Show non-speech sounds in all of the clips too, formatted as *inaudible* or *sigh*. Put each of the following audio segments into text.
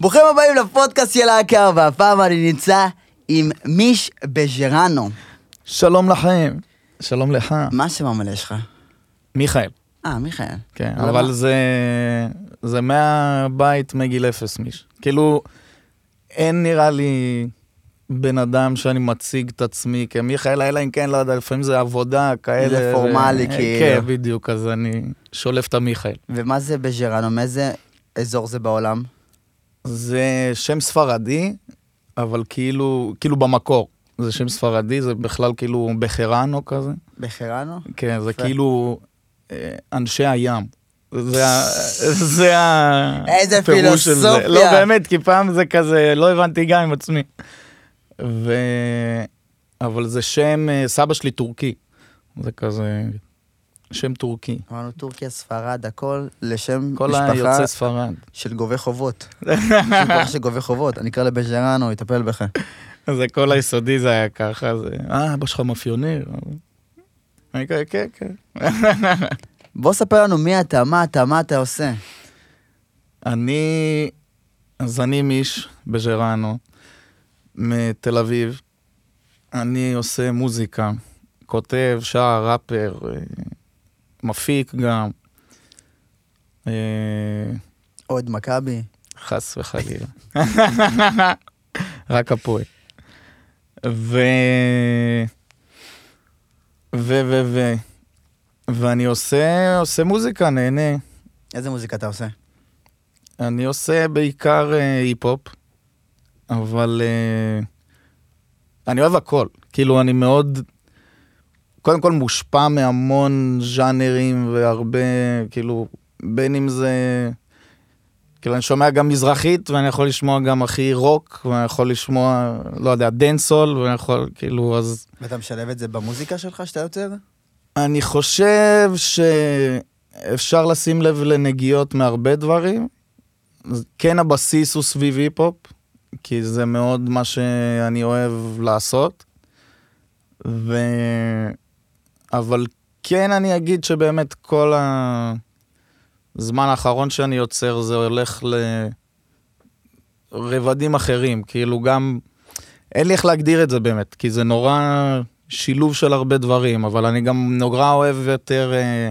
ברוכים הבאים לפודקאסט של הקר, והפעם אני נמצא עם מיש בז'רנו. שלום לכם. שלום לך. מה השם המלא שלך? מיכאל. אה, מיכאל. כן, למה? אבל זה... זה מהבית מגיל אפס, מיש. כאילו, אין נראה לי בן אדם שאני מציג את עצמי כמיכאל, אלא אם כן, לא יודע, לפעמים זה עבודה, כאלה. זה פורמלי, ו- כאילו. כן, בדיוק, אז אני שולף את המיכאל. ומה זה בז'רנו? מאיזה אזור זה בעולם? זה שם ספרדי, אבל כאילו, כאילו במקור. זה שם ספרדי, זה בכלל כאילו בחרנו כזה. בחרנו? כן, זה. כאילו אה, אנשי הים. זה ה... *laughs* זה ה... איזה פירוש של זה. פילוסופיה. לא, באמת, כי פעם זה כזה, לא הבנתי גם עם עצמי. ו... אבל זה שם, אה, סבא שלי טורקי. זה כזה, שם טורקי. אמרנו טורקיה, ספרד, הכל לשם כל משפחה היוצא ספרד. של גובי חובות. *laughs* משפחה של גובי חובות. אני אקרא לבז'רנו, יטפל בך. זה כל היסודי זה היה ככה, זה, אה, אבא שלך מאפיונר. אני כזה, כן, כן. *laughs* בוא ספר לנו מי אתה, מה אתה, מה אתה עושה. אני, אז אני מיש בז'רנו, מתל אביב. אני עושה מוזיקה, כותב, שר, ראפר, אה, מפיק גם. אה, אוהד מכבי. חס וחלילה. רק הפועל. ו... ו... ו... ו... ואני עושה, עושה מוזיקה, נהנה. איזה מוזיקה אתה עושה? אני עושה בעיקר אה, היפ-הופ, אבל אה, אני אוהב הכל. כאילו, אני מאוד, קודם כל מושפע מהמון ז'אנרים והרבה, כאילו, בין אם זה... כאילו, אני שומע גם מזרחית, ואני יכול לשמוע גם הכי רוק, ואני יכול לשמוע, לא יודע, dancehall, ואני יכול, כאילו, אז... ואתה משלב את זה במוזיקה שלך שאתה יוצר? אני חושב שאפשר לשים לב לנגיעות מהרבה דברים. כן הבסיס הוא סביב היפ-הופ, כי זה מאוד מה שאני אוהב לעשות. ו... אבל כן אני אגיד שבאמת כל הזמן האחרון שאני יוצר זה הולך לרבדים אחרים, כאילו גם... אין לי איך להגדיר את זה באמת, כי זה נורא שילוב של הרבה דברים, אבל אני גם נורא אוהב יותר אה,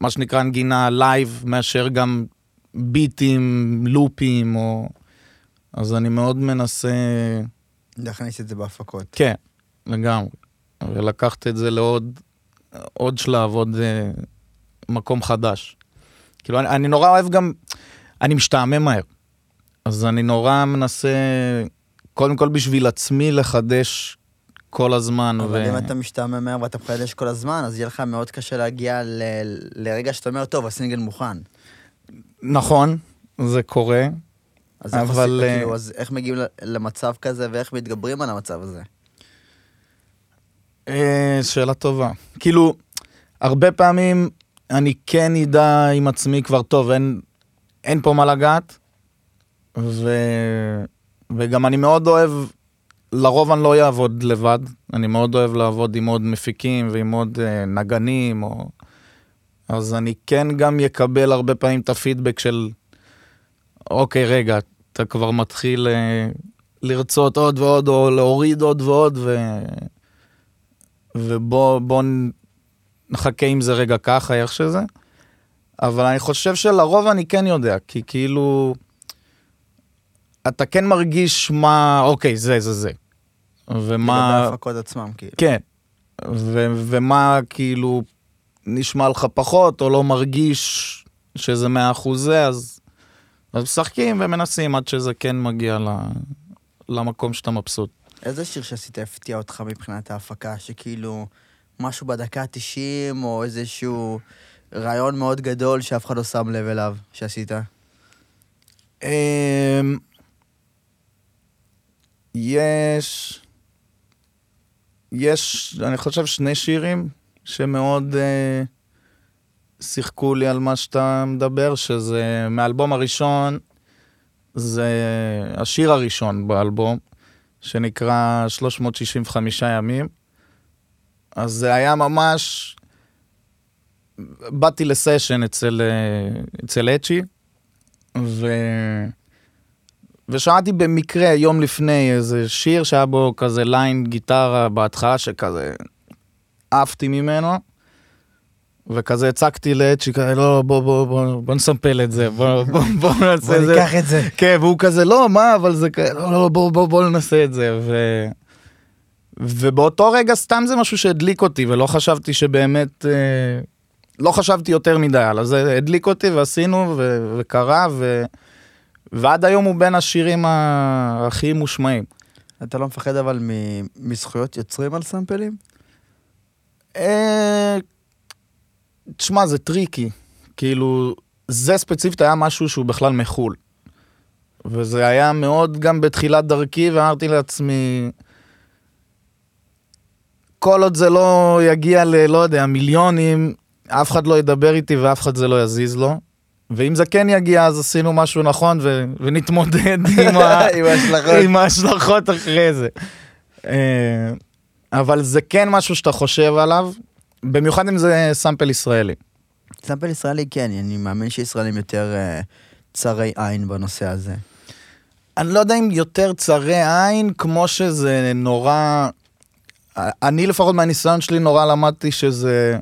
מה שנקרא נגינה live, מאשר גם ביטים, לופים, או... אז אני מאוד מנסה, להכניס את זה בהפקות. כן, לגמרי. ולקחת את זה לעוד עוד שלב, עוד אה, מקום חדש. כאילו, אני, אני נורא אוהב גם, אני משתעמם מהר. אז אני נורא מנסה, קודם כל בשביל עצמי, לחדש כל הזמן. אבל אם אתה משתעמם מהר ואתה מחדש כל הזמן, אז יהיה לך מאוד קשה להגיע ל... לרגע שאתה אומר, טוב, הסינגל מוכן. נכון, זה קורה. אז איך אבל, עשית, אה, כאילו, אז איך מגיעים למצב כזה ואיך מתגברים על המצב הזה? אה, שאלה טובה. כאילו, הרבה פעמים אני כן אדע עם עצמי כבר, טוב, אין, אין פה מה לגעת, ו... וגם אני מאוד אוהב, לרוב אני לא אעבוד לבד, אני מאוד אוהב לעבוד עם עוד מפיקים ועם עוד אה, נגנים, או... אז אני כן גם יקבל הרבה פעמים את הפידבק של, אוקיי, רגע, אתה כבר מתחיל אה, לרצות עוד ועוד, או להוריד עוד ועוד, ו... ובוא בוא נ- נחכה עם זה רגע ככה, איך שזה. אבל אני חושב שלרוב אני כן יודע, כי כאילו, אתה כן מרגיש מה, אוקיי, זה, זה, זה. ומה, לגבי ההפקות עצמם, כאילו. כן, ו, ומה כאילו נשמע לך פחות, או לא מרגיש שזה מאה אחוז זה, אז, אז משחקים ומנסים עד שזה כן מגיע ל, למקום שאתה מבסוט. איזה שיר שעשית הפתיע אותך מבחינת ההפקה, שכאילו משהו בדקה ה-90, או איזשהו רעיון מאוד גדול שאף אחד לא שם לב אליו, שעשית? אמ, יש, יש, אני חושב שני שירים שמאוד אה, שיחקו לי על מה שאתה מדבר, שזה מהאלבום הראשון, זה השיר הראשון באלבום, שנקרא 365 ימים. אז זה היה ממש... באתי לסשן אצל, אה, אצל אצ'י, ושמעתי במקרה יום לפני איזה שיר שהיה בו כזה ליין גיטרה בהתחלה שכזה עפתי ממנו. וכזה הצגתי לאצ'י, כזה, לא, בוא, בוא, בוא, בוא נסמפל את זה, בוא, בוא, בוא נעשה בוא את זה. ניקח את זה. כן, והוא כזה, לא, מה, אבל זה כזה, לא, לא, בוא, בוא, בוא ננסה את זה. ו... ובאותו רגע סתם זה משהו שהדליק אותי, ולא חשבתי שבאמת, אה, לא חשבתי יותר מדי עליו, זה הדליק אותי ועשינו, ו... וקרה, ו... ועד היום הוא בין השירים ה- הכי מושמעים. אתה לא מפחד אבל מ- מזכויות יוצרים על סאמפלים? אה, תשמע, זה טריקי. כאילו, זה ספציפית היה משהו שהוא בכלל מחו"ל. וזה היה מאוד גם בתחילת דרכי, ואמרתי לעצמי, כל עוד זה לא יגיע ל... לא יודע, מיליונים, אף אחד לא ידבר איתי ואף אחד זה לא יזיז לו. ואם זה כן יגיע, אז עשינו משהו נכון ו... ונתמודד *laughs* עם, ה... עם ההשלכות. עם ההשלכות אחרי זה. אה, אבל זה כן משהו שאתה חושב עליו, במיוחד אם זה סאמפל ישראלי. סאמפל ישראלי כן, אני מאמין שישראלים יותר אה, צרי עין בנושא הזה. אני לא יודע אם יותר צרי עין, כמו שזה נורא... אני לפחות מהניסיון שלי נורא למדתי שזה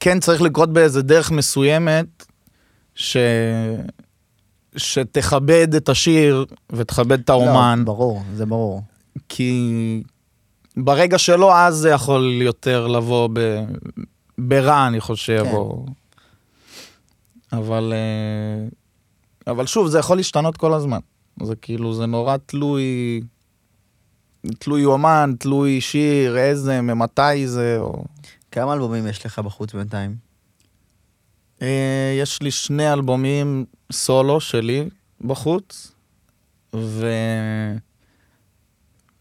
כן צריך לקרות באיזה דרך מסוימת, ש... שתכבד את השיר ותכבד את האומן, לא, ברור, זה ברור. כי ברגע שלא, אז זה יכול יותר לבוא ב... ברע, אני חושב, כן. או... אבל... אה, אבל שוב, זה יכול להשתנות כל הזמן. זה כאילו, זה נורא תלוי... תלוי אומן, תלוי שיר, איזה, ממתי זה, או... כמה אלבומים יש לך בחוץ בינתיים? אה, יש לי שני אלבומים סולו שלי בחוץ, ואחד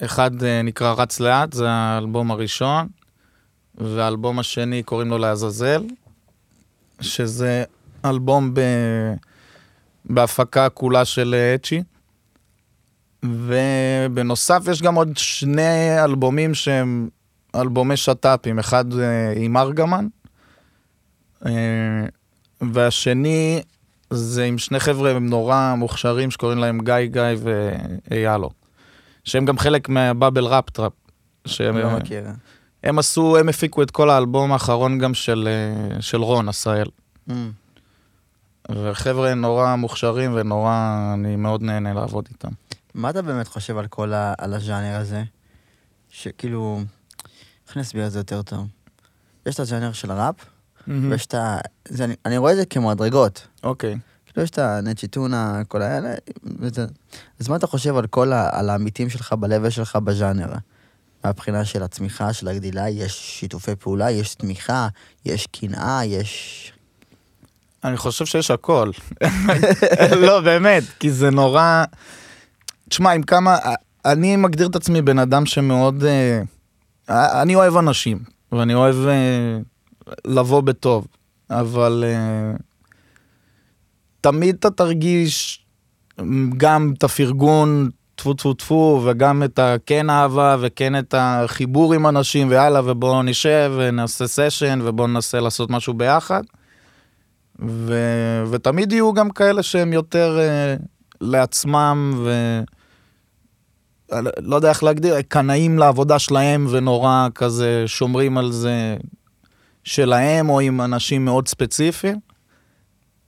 אה, נקרא רץ לאט, זה האלבום הראשון, והאלבום השני קוראים לו לעזאזל, שזה אלבום ב... בהפקה כולה של אה, אצ'י. ובנוסף יש גם עוד שני אלבומים שהם אלבומי שת"פים, אחד אה, עם ארגמן, והשני זה עם שני חבר'ה נורא מוכשרים שקוראים להם גיא גיא ואיילו, שהם גם חלק מהבאבל ראפ טראפ. שהם אני לא מכיר. הם עשו, הם הפיקו את כל האלבום האחרון גם של, אה, של רון עשהאל. Mm. וחבר'ה נורא מוכשרים ונורא, אני מאוד נהנה לעבוד איתם. מה אתה באמת חושב על כל ה... על הז'אנר הזה? שכאילו... איך אני אסביר את זה יותר טוב? יש את הז'אנר של הראפ, ויש את ה... זה, אני, אני רואה את זה כמדרגות. אוקיי. כאילו יש את הנצ'י טונה, כל האלה, וזה... אז מה אתה חושב על כל ה... על העמיתים שלך ב-level שלך בז'אנר? מהבחינה של הצמיחה, של הגדילה, יש שיתופי פעולה, יש תמיכה, יש קנאה, יש... אני חושב שיש הכל. *laughs* לא, באמת, כי זה נורא... תשמע, עם כמה... אני מגדיר את עצמי בן אדם שמאוד... אה, אני אוהב אנשים, ואני אוהב אה, לבוא בטוב, אבל אה, תמיד אתה תרגיש גם את הפרגון, טפו טפו טפו, וגם את הכן אהבה, וכן את החיבור עם אנשים, ויאללה, ובואו נשב ונעשה סשן, ובואו ננסה לעשות משהו ביחד. ו... ותמיד יהיו גם כאלה שהם יותר uh, לעצמם, ו... לא יודע איך להגדיר, קנאים לעבודה שלהם ונורא כזה שומרים על זה שלהם, או עם אנשים מאוד ספציפיים,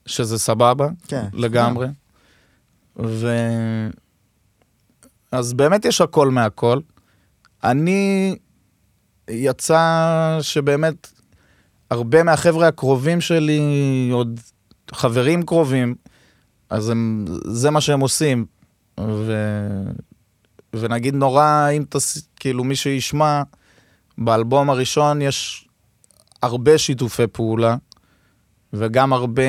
שזה סבבה, כן. לגמרי. ו... אז באמת יש הכל מהכל. אני, יצא שבאמת הרבה מהחבר'ה הקרובים שלי, עוד חברים קרובים, אז הם, זה מה שהם עושים. ו... ונגיד נורא, אם תס... כאילו מי שישמע, באלבום הראשון יש הרבה שיתופי פעולה, וגם הרבה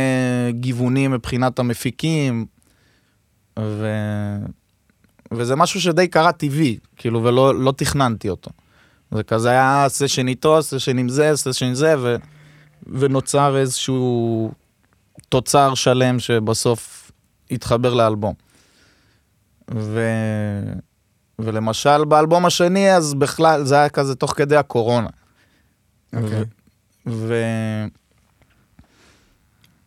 גיוונים מבחינת המפיקים, ו... וזה משהו שדי קרה טבעי, כאילו, ולא לא תכננתי אותו. זה כזה היה סשן איתו, סשן עם זה, סשן עם זה, ו... ונוצר איזשהו תוצר שלם שבסוף התחבר לאלבום. ו... ולמשל באלבום השני, אז בכלל, זה היה כזה תוך כדי הקורונה. אוקיי. ו...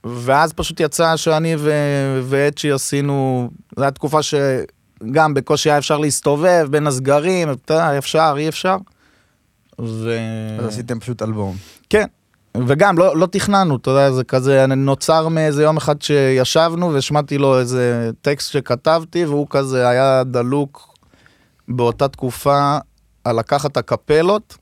ואז פשוט יצא שאני ו- ואצ'י עשינו, זו הייתה תקופה שגם בקושי היה אפשר להסתובב בין הסגרים, אפשר, אי אפשר. ו... אז עשיתם פשוט אלבום. כן, וגם לא, לא תכננו, אתה יודע, זה כזה נוצר מאיזה יום אחד שישבנו והשמעתי לו איזה טקסט שכתבתי, והוא כזה היה דלוק באותה תקופה על לקחת הקפלות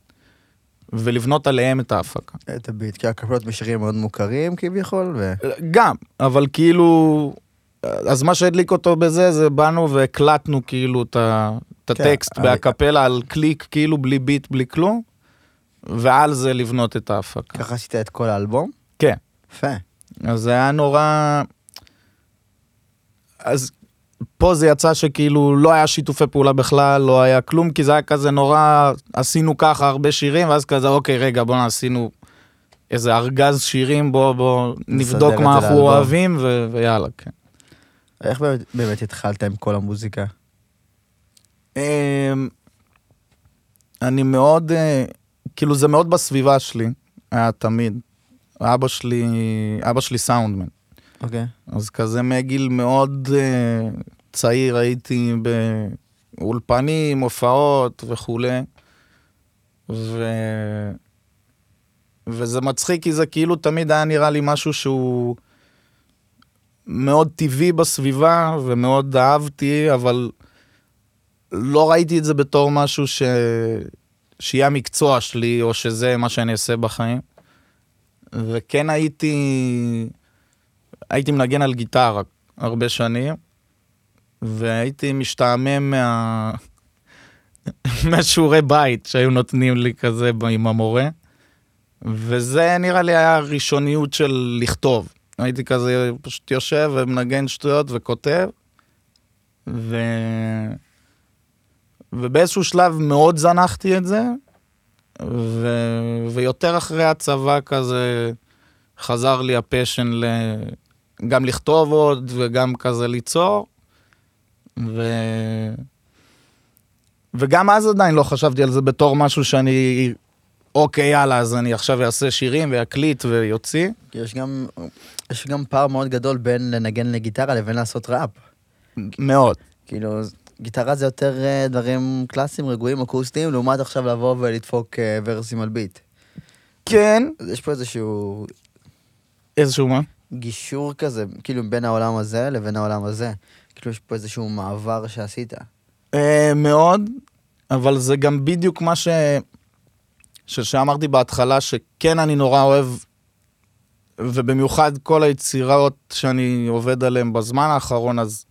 ולבנות עליהם את ההפקה. את הביט, כי הקפלות בשירים מאוד מוכרים כביכול, ו... גם, אבל כאילו, אז מה שהדליק אותו בזה, זה באנו והקלטנו כאילו את כן, הטקסט אבל- בהקפלה על קליק, כאילו בלי ביט, בלי כלום, ועל זה לבנות את ההפקה. ככה עשית את כל האלבום? כן. יפה. אז זה היה נורא... אז פה זה יצא שכאילו לא היה שיתופי פעולה בכלל, לא היה כלום, כי זה היה כזה נורא, עשינו ככה הרבה שירים, ואז כזה, אוקיי, רגע, בוא עשינו איזה ארגז שירים, בוא, בוא נבדוק מה אנחנו לאלבום. אוהבים, ו- ויאללה, כן. איך באמת, באמת התחלת עם כל המוזיקה? אמ, אני מאוד, אה, כאילו זה מאוד בסביבה שלי, היה תמיד. אבא שלי, אבא שלי סאונדמן. אוקיי. אז כזה מגיל מאוד uh, צעיר הייתי באולפנים, הופעות וכולי. ו... וזה מצחיק כי זה כאילו תמיד היה נראה לי משהו שהוא מאוד טבעי בסביבה ומאוד אהבתי, אבל לא ראיתי את זה בתור משהו ש... שיהיה המקצוע שלי או שזה מה שאני אעשה בחיים. וכן הייתי... הייתי מנגן על גיטרה הרבה שנים, והייתי משתעמם מה... *laughs* מהשיעורי בית שהיו נותנים לי כזה עם המורה, וזה נראה לי היה ראשוניות של לכתוב. הייתי כזה פשוט יושב ומנגן שטויות וכותב, ו... ובאיזשהו שלב מאוד זנחתי את זה, ו... ויותר אחרי הצבא כזה חזר לי הפשן ל... גם לכתוב עוד וגם כזה ליצור. ו... וגם אז עדיין לא חשבתי על זה בתור משהו שאני, אוקיי, יאללה, אז אני עכשיו אעשה שירים ואקליט ויוציא. יש גם, יש גם פער מאוד גדול בין לנגן לגיטרה לבין לעשות ראפ. מאוד. כאילו, גיטרה זה יותר אה, דברים קלאסיים, רגועים, אקוסטיים, לעומת עכשיו לבוא ולדפוק אה, ורסים על ביט. כן. יש פה איזשהו איזשהו מה? גישור כזה, כאילו בין העולם הזה לבין העולם הזה. כאילו יש פה איזשהו מעבר שעשית. אה, מאוד, אבל זה גם בדיוק מה ש... שאמרתי בהתחלה, שכן אני נורא אוהב, ובמיוחד כל היצירות שאני עובד עליהן בזמן האחרון, אז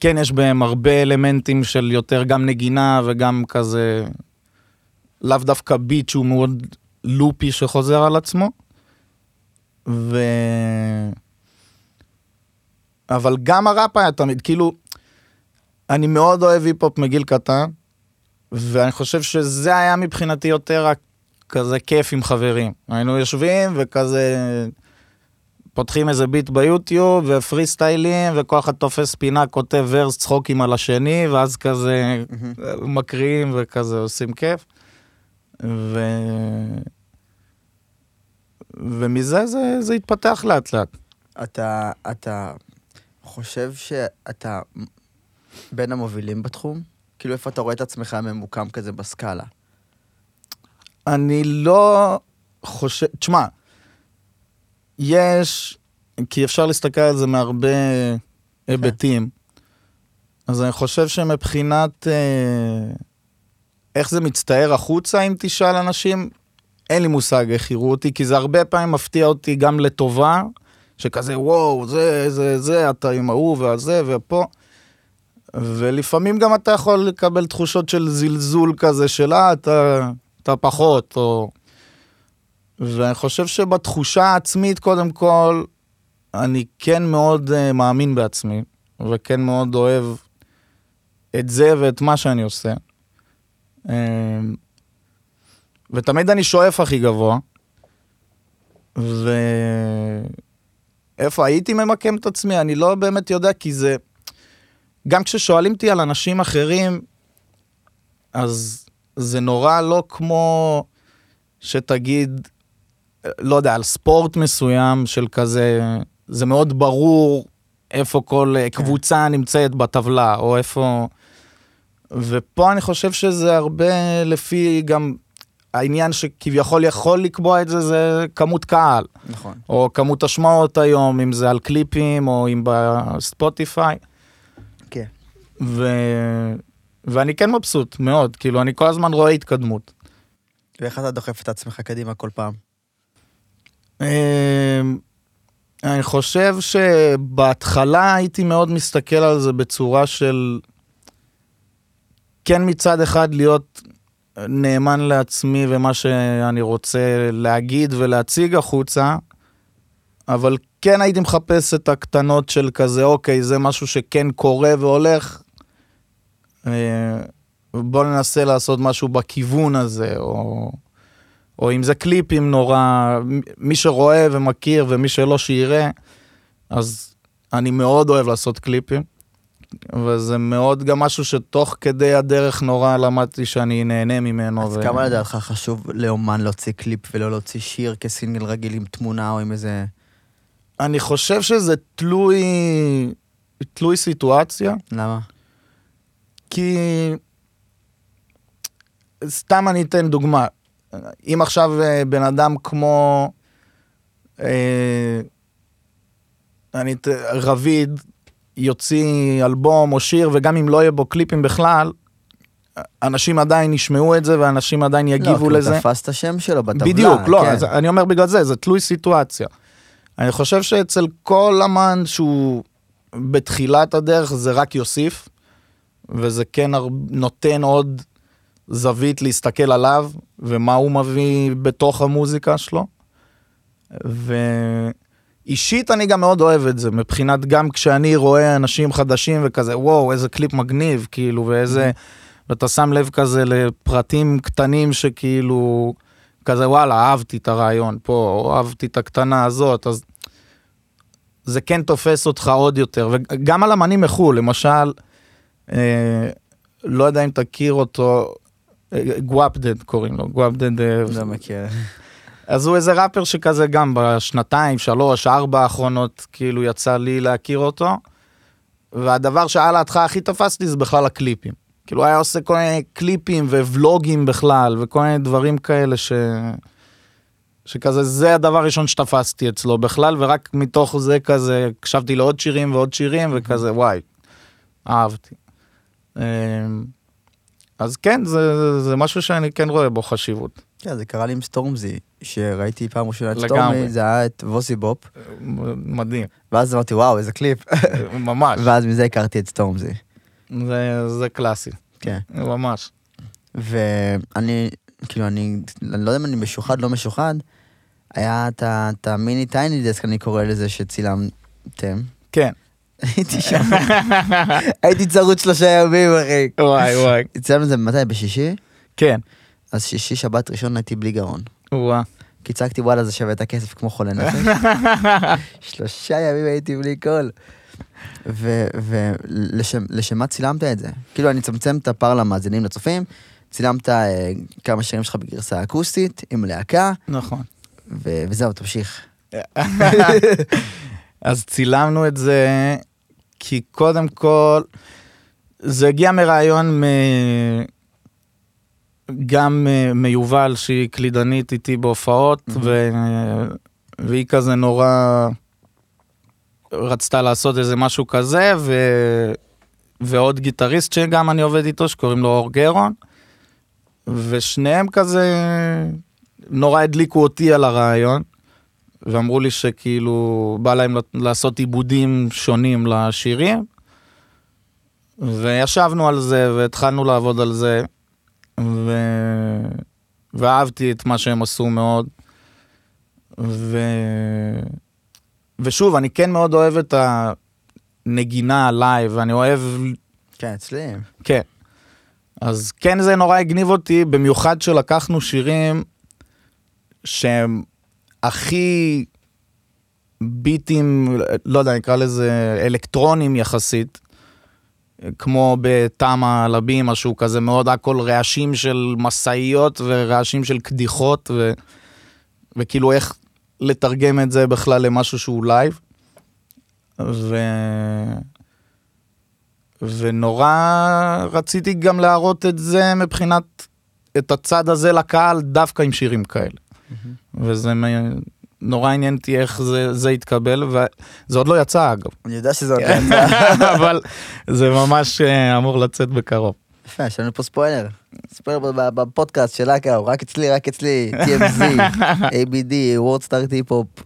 כן יש בהם הרבה אלמנטים של יותר גם נגינה וגם כזה, לאו דווקא ביט שהוא מאוד לופי שחוזר על עצמו. ו... אבל גם הראפ היה תמיד, כאילו, אני מאוד אוהב היפ-הופ מגיל קטן, ואני חושב שזה היה מבחינתי יותר כזה כיף עם חברים. היינו יושבים וכזה פותחים איזה ביט ביוטיוב ופרי סטיילים, וכל אחד תופס פינה, כותב ורס צחוקים על השני, ואז כזה מקריאים וכזה עושים כיף. ו... ומזה זה, זה התפתח לאט לאט. אתה, אתה חושב שאתה בין המובילים בתחום? כאילו איפה אתה רואה את עצמך ממוקם כזה בסקאלה? אני לא חושב, תשמע, יש, כי אפשר להסתכל על זה מהרבה היבטים, אז אני חושב שמבחינת אה, איך זה מצטער החוצה, אם תשאל אנשים, אין לי מושג איך יראו אותי, כי זה הרבה פעמים מפתיע אותי גם לטובה, שכזה וואו, זה, זה, זה, אתה עם ההוא והזה ופה. ולפעמים גם אתה יכול לקבל תחושות של זלזול כזה של אה, אתה, אתה פחות, או... ואני חושב שבתחושה העצמית, קודם כל, אני כן מאוד uh, מאמין בעצמי, וכן מאוד אוהב את זה ואת מה שאני עושה. Um, ותמיד אני שואף הכי גבוה, ואיפה הייתי ממקם את עצמי, אני לא באמת יודע, כי זה... גם כששואלים אותי על אנשים אחרים, אז זה נורא לא כמו שתגיד, לא יודע, על ספורט מסוים של כזה, זה מאוד ברור איפה כל אה, כן. קבוצה נמצאת בטבלה, או איפה... ופה אני חושב שזה הרבה לפי גם העניין שכביכול יכול לקבוע את זה, זה כמות קהל, נכון. או כמות השמעות היום, אם זה על קליפים, או אם בספוטיפיי. כן. ו... ואני כן מבסוט מאוד, כאילו, אני כל הזמן רואה התקדמות. ואיך אתה דוחף את עצמך קדימה כל פעם? אמ, אני חושב שבהתחלה הייתי מאוד מסתכל על זה בצורה של כן מצד אחד להיות נאמן לעצמי ומה שאני רוצה להגיד ולהציג החוצה, אבל כן הייתי מחפש את הקטנות של כזה, אוקיי, זה משהו שכן קורה והולך, אה, בוא ננסה לעשות משהו בכיוון הזה, או... או אם זה קליפים נורא, מי שרואה ומכיר ומי שלא שיראה, אז אני מאוד אוהב לעשות קליפים, וזה מאוד גם משהו שתוך כדי הדרך נורא למדתי שאני נהנה ממנו. אז כמה לדעתך חשוב לאומן להוציא קליפ ולא להוציא שיר כסינגל רגיל עם תמונה או עם איזה... אני חושב שזה תלוי, תלוי סיטואציה, למה? כי סתם אני אתן דוגמה. אם עכשיו אה, בן אדם כמו אה, אני, רביד יוציא אלבום או שיר, וגם אם לא יהיה בו קליפים בכלל, אנשים עדיין ישמעו את זה ואנשים עדיין לא, יגיבו כי הוא לזה. תפס את השם שלו בטבלה. בדיוק, לא, כן. אז אני אומר בגלל זה, זה תלוי סיטואציה. אני חושב שאצל כל אמן שהוא בתחילת הדרך זה רק יוסיף, וזה כן נותן עוד זווית להסתכל עליו, ומה הוא מביא בתוך המוזיקה שלו. ואישית אני גם מאוד אוהב את זה, מבחינת גם כשאני רואה אנשים חדשים וכזה, וואו, איזה קליפ מגניב, כאילו, ואיזה... ואתה שם לב כזה לפרטים קטנים שכאילו, כזה וואלה, אהבתי את הרעיון פה, או אהבתי את הקטנה הזאת, אז זה כן תופס אותך עוד יותר. וגם על אמנים מחו"ל, למשל, אה, לא יודע אם תכיר אותו, אה, גוואפדד קוראים לו, גוואפדד. אה, לא מכיר. אז הוא איזה ראפר שכזה גם בשנתיים, שלוש, ארבע האחרונות, כאילו יצא לי להכיר אותו. והדבר שעל ההתחלה הכי תפס לי זה בכלל הקליפים. כאילו היה עושה כל מיני קליפים וולוגים בכלל, וכל מיני דברים כאלה ש... שכזה, זה הדבר הראשון שתפסתי אצלו בכלל, ורק מתוך זה כזה, הקשבתי לעוד שירים ועוד שירים, וכזה, וואי, אהבתי. אמ, אז כן, זה, זה משהו שאני כן רואה בו חשיבות. כן, זה קרה לי עם סטורמזי, שראיתי פעם ראשונה את. סטורמזי, זה היה את Vossi Bop, מדהים, ואז אמרתי, וואו, איזה קליפ. ממש, *laughs* ואז מזה הכרתי את סטורמזי. זה, זה קלאסי, כן. ממש. ואני, כאילו, אני, אני לא יודע אם אני משוחד, לא משוחד, היה את המיני טייני דסק, אני קורא לזה, שצילמתם. כן. הייתי שם, *laughs* הייתי צרוד שלושה ימים, אחי. וואי וואי. צילמנו את זה מתי? בשישי? כן. אז שישי, שבת ראשון הייתי בלי גרון. וואי. כי צעקתי וואלה זה שווה את הכסף כמו חולה נפש. *laughs* שלושה ימים הייתי בלי קול. ולשם מה צילמת את זה? כאילו אני אצמצם את הפער למאזינים לצופים, צילמת אה, כמה שירים שלך בגרסה אקוסטית, עם להקה, נכון. ו- וזהו, תמשיך. *laughs* אז צילמנו את זה כי קודם כל זה הגיע מרעיון מ... גם אה, מיובל שהיא קלידנית איתי בהופעות ו... והיא כזה נורא רצתה לעשות איזה משהו כזה ו... ועוד גיטריסט שגם אני עובד איתו שקוראים לו אור גרון ושניהם כזה נורא הדליקו אותי על הרעיון. ואמרו לי שכאילו בא להם לעשות עיבודים שונים לשירים. וישבנו על זה והתחלנו לעבוד על זה. ו... ואהבתי את מה שהם עשו מאוד. ו... ושוב, אני כן מאוד אוהב את הנגינה ה live, ואני אוהב כן, אצלי. כן. אז כן זה נורא הגניב אותי, במיוחד שלקחנו שירים שהם הכי ביטים, לא יודע, נקרא לזה אלקטרונים יחסית, כמו בתמה על הבימה, שהוא כזה מאוד הכל רעשים של משאיות ורעשים של קדיחות, ו... וכאילו איך לתרגם את זה בכלל למשהו שהוא live. ו... ונורא רציתי גם להראות את זה מבחינת, את הצד הזה לקהל דווקא עם שירים כאלה. וזה מ- נורא עניין אותי איך זה, זה יתקבל, וזה עוד לא יצא אגב, אני יודע שזה עוד לא יצא. *laughs* אבל זה ממש אה, אמור לצאת בקרוב. יפה, יש לנו פה ספוילר. ספוילר בפודקאסט של אקאו, רק אצלי, רק אצלי, TMZ, ABD, *laughs* World Star Hip-Hop,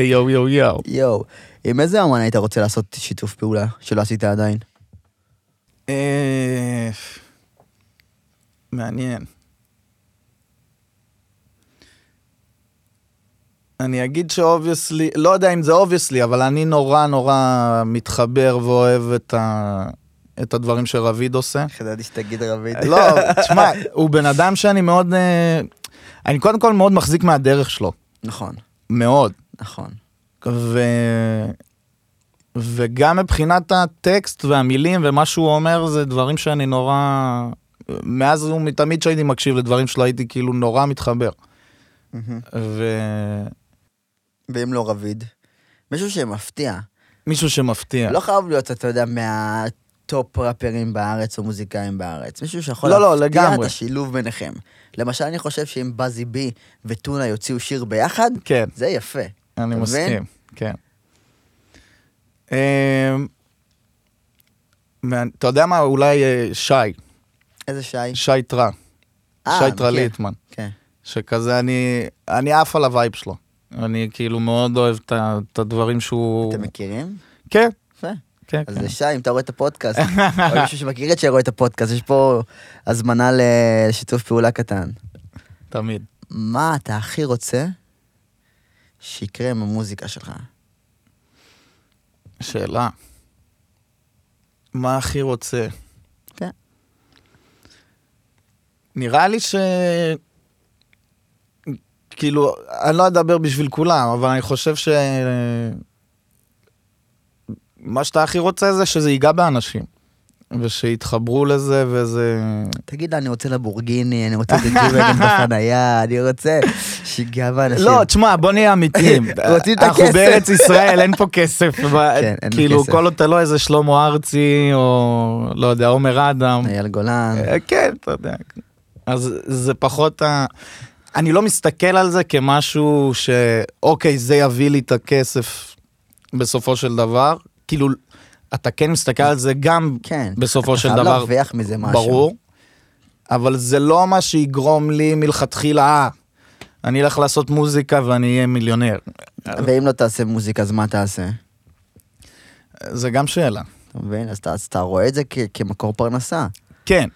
יואו יואו יואו. יואו. עם איזה אמן היית רוצה לעשות שיתוף פעולה שלא עשית עדיין? אה, מעניין. אני אגיד ש obviously, לא יודע אם זה obviously, אבל אני נורא נורא מתחבר ואוהב את, ה, את הדברים שרביד עושה. ידעתי שתגיד רביד? לא, *laughs* תשמע, הוא בן אדם שאני מאוד, אה, אני קודם כל מאוד מחזיק מהדרך שלו, נכון, מאוד. נכון. ו... וגם מבחינת הטקסט והמילים ומה שהוא אומר זה דברים שאני נורא... מאז ומתמיד שהייתי מקשיב לדברים שלו הייתי כאילו נורא מתחבר. ומישהו ואם לא רביד? מישהו שמפתיע. שמפתיע. לא חייב להיות, אתה יודע, מהטופ ראפרים בארץ או מוזיקאים בארץ. מישהו שיכול לא, לא, להפתיע את לגמרי. השילוב ביניכם. למשל, אני חושב שאם בזי בי וטונה יוציאו שיר ביחד, כן, זה יפה. אני מסכים? כן. אמ, אתה יודע מה, אולי אה, שי, איזה שי? שי טרה, אה, שי טרה מכיר. ליטמן. כן. שכזה אני עף על ה vibe שלו. אני כאילו מאוד אוהב את הדברים שהוא... אתם מכירים? כן, יפה. כן, אז כן. זה שי, אם אתה רואה את הפודקאסט, או מישהו שמכיר את שרואה את הפודקאסט, יש פה הזמנה לשיתוף פעולה קטן. תמיד. מה אתה הכי רוצה שיקרה עם המוזיקה שלך? שאלה. מה הכי רוצה? כן. נראה לי ש... כאילו, אני לא אדבר בשביל כולם, אבל אני חושב ש... מה שאתה הכי רוצה זה שזה ייגע באנשים. ושיתחברו לזה וזה... תגיד, אני רוצה לבורגיני, אני רוצה הג'יווגן בחנייה, אני רוצה שיגע באנשים. לא, תשמע, בוא נהיה אמיתיים. *laughs* רוצים את אנחנו הכסף. בארץ ישראל, אין פה כסף. *laughs* כן, אין כאילו, כסף. כל עוד אתה לא איזה שלמה ארצי, או לא יודע, עומר אדם. אייל גולן. אה, כן, אתה יודע. אז זה פחות ה... אני לא מסתכל על זה כמשהו שאוקיי, זה יביא לי את הכסף בסופו של דבר. כאילו, אתה כן מסתכל על זה גם כן. בסופו של אתה דבר, חייב להרוויח מזה משהו. ברור, אבל זה לא מה שיגרום לי מלכתחילה, אה, אני אלך לעשות מוזיקה ואני אהיה מיליונר. ואם לא תעשה מוזיקה, אז מה תעשה? זה גם שאלה. אתה מבין? אז אתה- אז אתה רואה את זה כ- כמקור פרנסה. כן,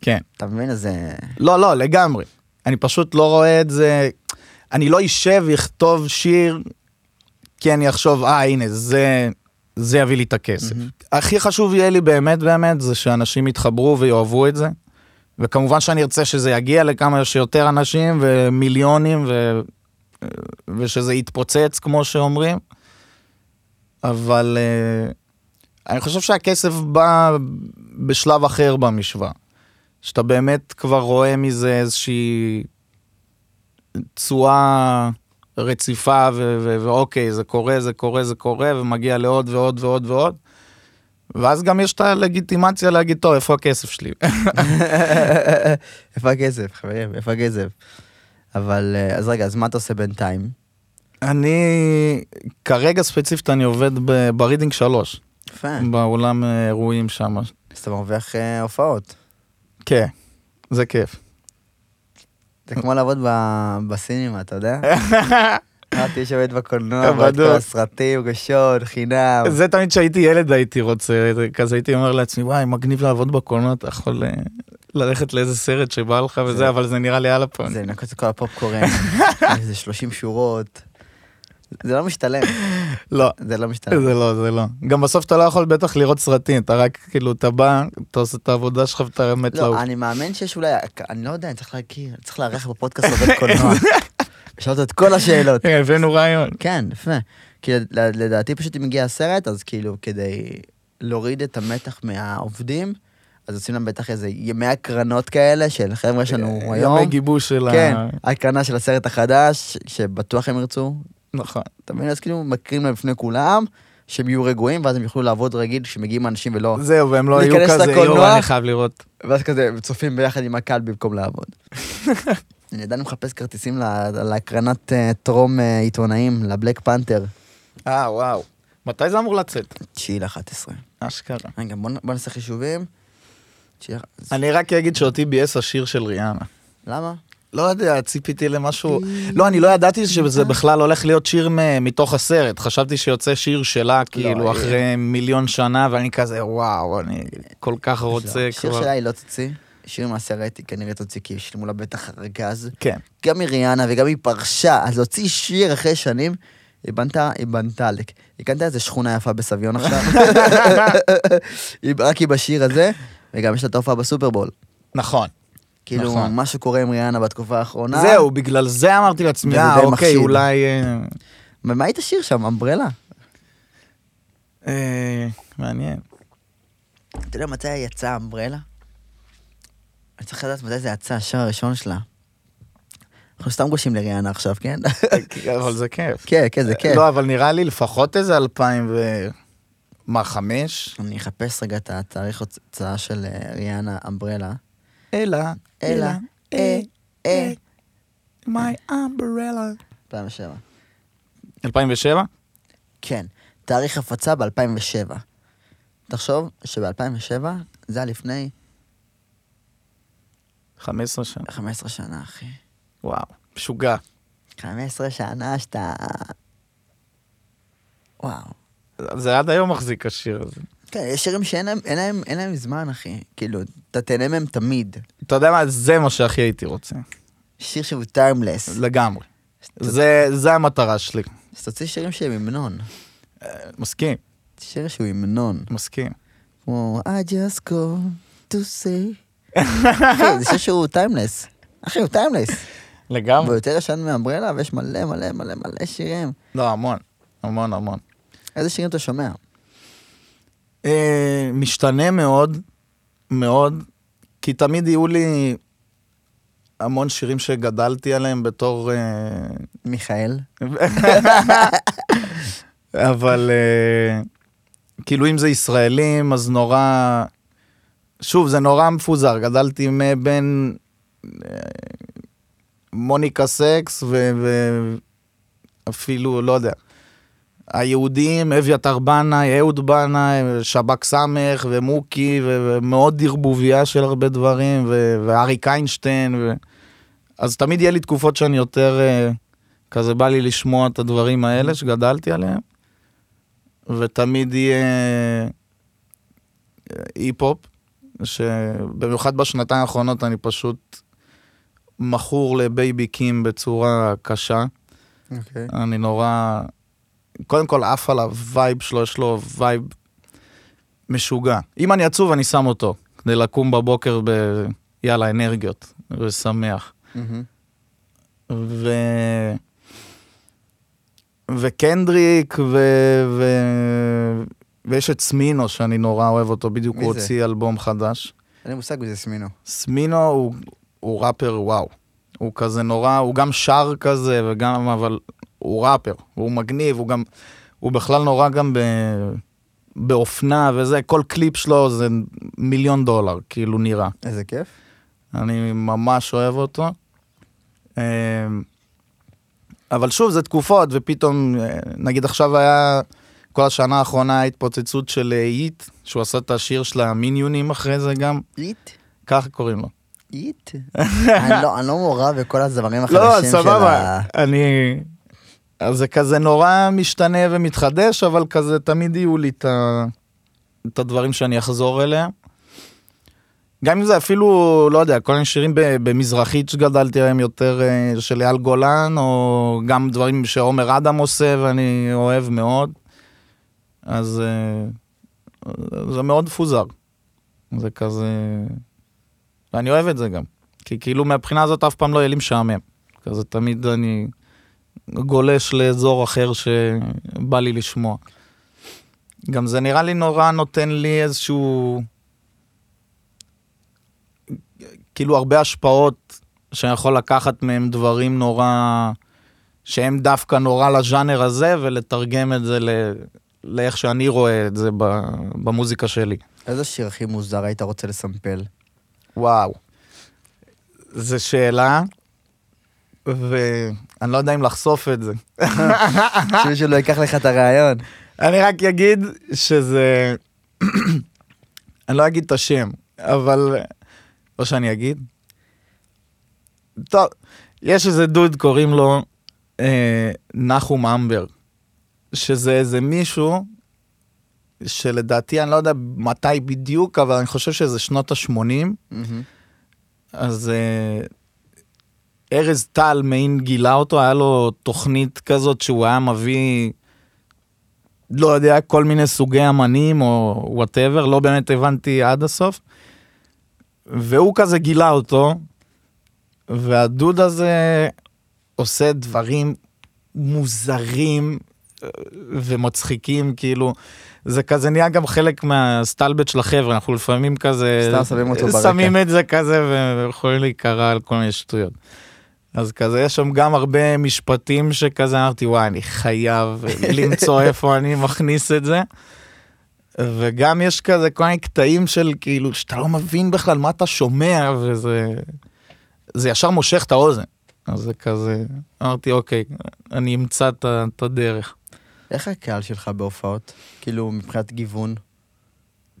כן. אתה מבין? אז זה... לא, לא, לגמרי. אני פשוט לא רואה את זה, אני לא אשב ואכתוב שיר, כי אני אחשוב, אה, הנה, זה, זה יביא לי את הכסף. מהמם. הכי חשוב יהיה לי באמת באמת, זה שאנשים יתחברו ויאהבו את זה. וכמובן שאני ארצה שזה יגיע לכמה שיותר אנשים ומיליונים ו... ושזה יתפוצץ כמו שאומרים. אבל uh, אני חושב שהכסף בא בשלב אחר במשוואה. שאתה באמת כבר רואה מזה איזושהי תשואה רציפה ואוקיי, זה קורה, זה קורה, זה קורה, ומגיע לעוד ועוד ועוד ועוד. ואז גם יש את הלגיטימציה להגיד, טוב, איפה הכסף שלי? *laughs* איפה הכסף, חברים? איפה הכסף? אבל, אה, אז רגע, אז מה אתה עושה בינתיים? אני, כרגע ספציפית אני עובד ברידינג 3, יפה. באולם אה, אירועים שם. אז אתה מרוויח אה, הופעות. כן, זה כיף. זה כמו לעבוד ב cinema, אתה יודע? *laughs* אמרתי שעובד בקולנוע, את כל. הסרטים, ראשון, חינם. זה תמיד כשהייתי ילד הייתי רוצה, זה כזה הייתי אומר לעצמי, וואי, מגניב לעבוד בקולנוע, אתה יכול אה, ללכת לאיזה סרט שבא לך זה- וזה, אבל זה נראה לי על הפנים. זה לנקות את כל הפופקורן, *laughs* איזה 30 שורות. זה לא משתלם, *laughs* לא, זה לא משתלם. זה לא, זה לא. גם בסוף אתה לא יכול בטח לראות סרטים, אתה רק, כאילו, אתה בא, אתה עושה את העבודה שלך ואתה מת לעוף. לא, אני מאמין שיש אולי, אני לא יודע, אני צריך להכיר, צריך לארח בפודקאסט *laughs* עובד קולנוע. לשאול את כל השאלות. אה, הבאנו רעיון. כן, יפה. כי לד- לדעתי פשוט אם הגיע הסרט, אז כאילו כדי להוריד את המתח מהעובדים, אז עושים להם בטח איזה ימי הקרנות כאלה של חבר'ה שלנו היום. ימי גיבוש של כן, ה... הקרנה של הסרט החדש, שבטוח הם ירצו. נכון. אתה מבין? אז כאילו מקרים להם לפני כולם, שהם יהיו רגועים, ואז הם יוכלו לעבוד רגיל כשמגיעים אנשים ולא... זהו, והם לא יהיו כזה. יואו, אני חייב לראות. ואז כזה צופים ביחד עם הקהל במקום לעבוד. *laughs* אני עדיין מחפש כרטיסים לה- להקרנת אה, טרום אה, עיתונאים, לבלק פנתר, אה, וואו. מתי זה אמור לצאת? 9 ל-11. אשכרה. רגע, בוא נעשה חישובים. אני רק אגיד שאותי ביאס השיר של ריאנה. למה? לא יודע, ציפיתי למשהו... לא, אני לא ידעתי שזה בכלל הולך להיות שיר מתוך הסרט. חשבתי שיוצא שיר שלה, כאילו, אה. אחרי מיליון שנה, ואני כזה, וואו, אני כל כך רוצה לא, שיר כבר... שלה היא לא תוציא, שיר מהסרט היא כנראה תוציא, כי שילמו לה בטח ארגז. כן. גם מריאנה וגם היא פרשה, אז להוציא שיר אחרי שנים, היא בנתה, היא בנתה. היא קנתה איזה שכונה יפה בסביון עכשיו. רק *laughs* היא בשיר הזה, וגם יש לה את ההופעה בסופרבול. נכון. כאילו, נכון. מה שקורה עם ריאנה בתקופה האחרונה. זהו, בגלל זה אמרתי לעצמי, וזה אה, די אוקיי, מחשיד. אולי... אה, ומה היית שיר שם? אמברלה? אה, מעניין. אתה יודע מתי יצא אמברלה? אני צריך לדעת מתי זה יצא, השיר הראשון שלה. אנחנו סתם גושים לריאנה עכשיו, כן? אבל זה כיף. *laughs* כן, כן, זה כיף. לא, אבל נראה לי לפחות איזה אלפיים ו... מה, חמש? אני אחפש רגע את התאריך הוצאה של אה, ריאנה אמברלה. אלא, אלא, אה, אה. my umbrella. 2007. 2007? כן, תאריך הפצה ב-2007. תחשוב שב-2007 זה היה לפני 15 שנה. 15 שנה, אחי. וואו, משוגע. 15 שנה שאתה... וואו. זה עד היום מחזיק השיר הזה. כן, יש שירים שאין להם, אין להם, אין להם זמן, אחי. כאילו, אתה תהנה מהם תמיד. אתה יודע מה, זה מה שהכי הייתי רוצה. שיר שהוא timeless. לגמרי. זה, זה המטרה שלי. אז תוציא שירים שהם המנון. מסכים, שיר שהוא המנון. מסכים. כמו I just called to say. *laughs* אחי, זה שיר שהוא timeless. אחי, הוא timeless. והוא לגמרי. יותר ישן מ Umbrella, ויש מלא מלא מלא מלא שירים. לא, המון. המון המון. איזה שירים אתה שומע? אה, משתנה מאוד, מאוד, כי תמיד יהיו לי המון שירים שגדלתי עליהם בתור... אה, מיכאל? *laughs* אבל אה, כאילו אם זה ישראלים, אז נורא... שוב, זה נורא מפוזר. גדלתי עם בין אה, מוניקה סקס ואפילו, לא יודע, היהודים, אביתר בנאי, אהוד בנאי, שב"כ סמך ומוקי, ו- ומאוד ערבוביה של הרבה דברים, ו- ואריק איינשטיין. ו... אז תמיד יהיה לי תקופות שאני יותר, אה, כזה בא לי לשמוע את הדברים האלה שגדלתי עליהם, ותמיד יהיה אה, היפ-הופ, שבמיוחד בשנתיים האחרונות אני פשוט מכור לבייבי קים בצורה קשה. אוקיי. אני נורא, קודם כל עף על ה vibe שלו, יש לו vibe משוגע. אם אני עצוב, אני שם אותו, כדי לקום בבוקר ב... יאללה, אנרגיות, ושמח. ו... וקנדריק, ו... ו... ויש את סמינו, שאני נורא אוהב אותו, בדיוק הוא? הוציא אלבום חדש. אין לי מושג מזה סמינו. סמינו הוא, הוא ראפר וואו. הוא כזה נורא, הוא גם שר כזה וגם, אבל הוא ראפר, הוא מגניב, הוא גם, הוא בכלל נורא גם ב, באופנה וזה, כל קליפ שלו זה מיליון דולר, כאילו נראה. איזה כיף. אני ממש אוהב אותו. אמ, אבל שוב, זה תקופות, ופתאום, אה, נגיד עכשיו היה, כל השנה האחרונה ההתפוצצות של אה, איט, שהוא עשה את השיר של המיניונים אחרי זה גם, איט? ככה קוראים לו. איט? *laughs* אני לא- לא מעורב בכל החדשים לא, של סבבה, ה... אני... אז זה כזה נורא משתנה ומתחדש, אבל כזה תמיד יהיו לי את, ה... את הדברים שאני אחזור אליהם. גם אם זה אפילו, לא יודע, כל מיני שירים במזרחית שגדלתי עליהם יותר אה, של אייל גולן, או גם דברים שעומר אדם עושה ואני אוהב מאוד. אז אה, זה מאוד מפוזר. זה כזה... ואני אוהב את זה גם. כי כאילו מהבחינה הזאת אף פעם לא יהיה לי משעמם. כזה תמיד אני גולש לאזור אחר שבא לי לשמוע. גם זה נראה לי נורא נותן לי איזשהו כאילו הרבה השפעות שאני יכול לקחת מהם דברים נורא, שהם דווקא נורא לז'אנר הזה, ולתרגם את זה ל... לאיך שאני רואה את זה. במוזיקה שלי. איזה שיר הכי מוזר היית רוצה לסמפל? וואו. זו שאלה, ואני לא יודע אם לחשוף את זה. *laughs* שמישהו לא ייקח לך את הרעיון. אני רק אגיד שזה... *clears throat* אני לא אגיד את השם, אבל... או שאני אגיד. טוב, יש איזה דוד, קוראים לו אה, נחום אמבר, שזה איזה מישהו שלדעתי, אני לא יודע מתי בדיוק, אבל אני חושב שזה שנות ה-80, מהמם. אז אה, ארז טל מעין גילה אותו, היה לו תוכנית כזאת שהוא היה מביא, לא יודע, כל מיני סוגי אמנים או whatever, לא באמת הבנתי עד הסוף. והוא כזה גילה אותו, והדוד הזה עושה דברים מוזרים אה, ומצחיקים, כאילו, זה כזה נהיה גם חלק מהסטלבט של החבר'ה, אנחנו לפעמים כזה... סתם שמים אותו ברקע. שמים את זה כזה ויכולים להיקרא על כל מיני שטויות. אז כזה יש שם גם הרבה משפטים שכזה אמרתי וואי אני חייב למצוא *laughs* איפה אני מכניס את זה. וגם יש כזה כל מיני קטעים של כאילו שאתה לא מבין בכלל מה אתה שומע וזה זה ישר מושך את האוזן. אז זה כזה אמרתי אוקיי אני אמצא את הדרך. איך הקהל שלך בהופעות? כאילו, מבחינת גיוון?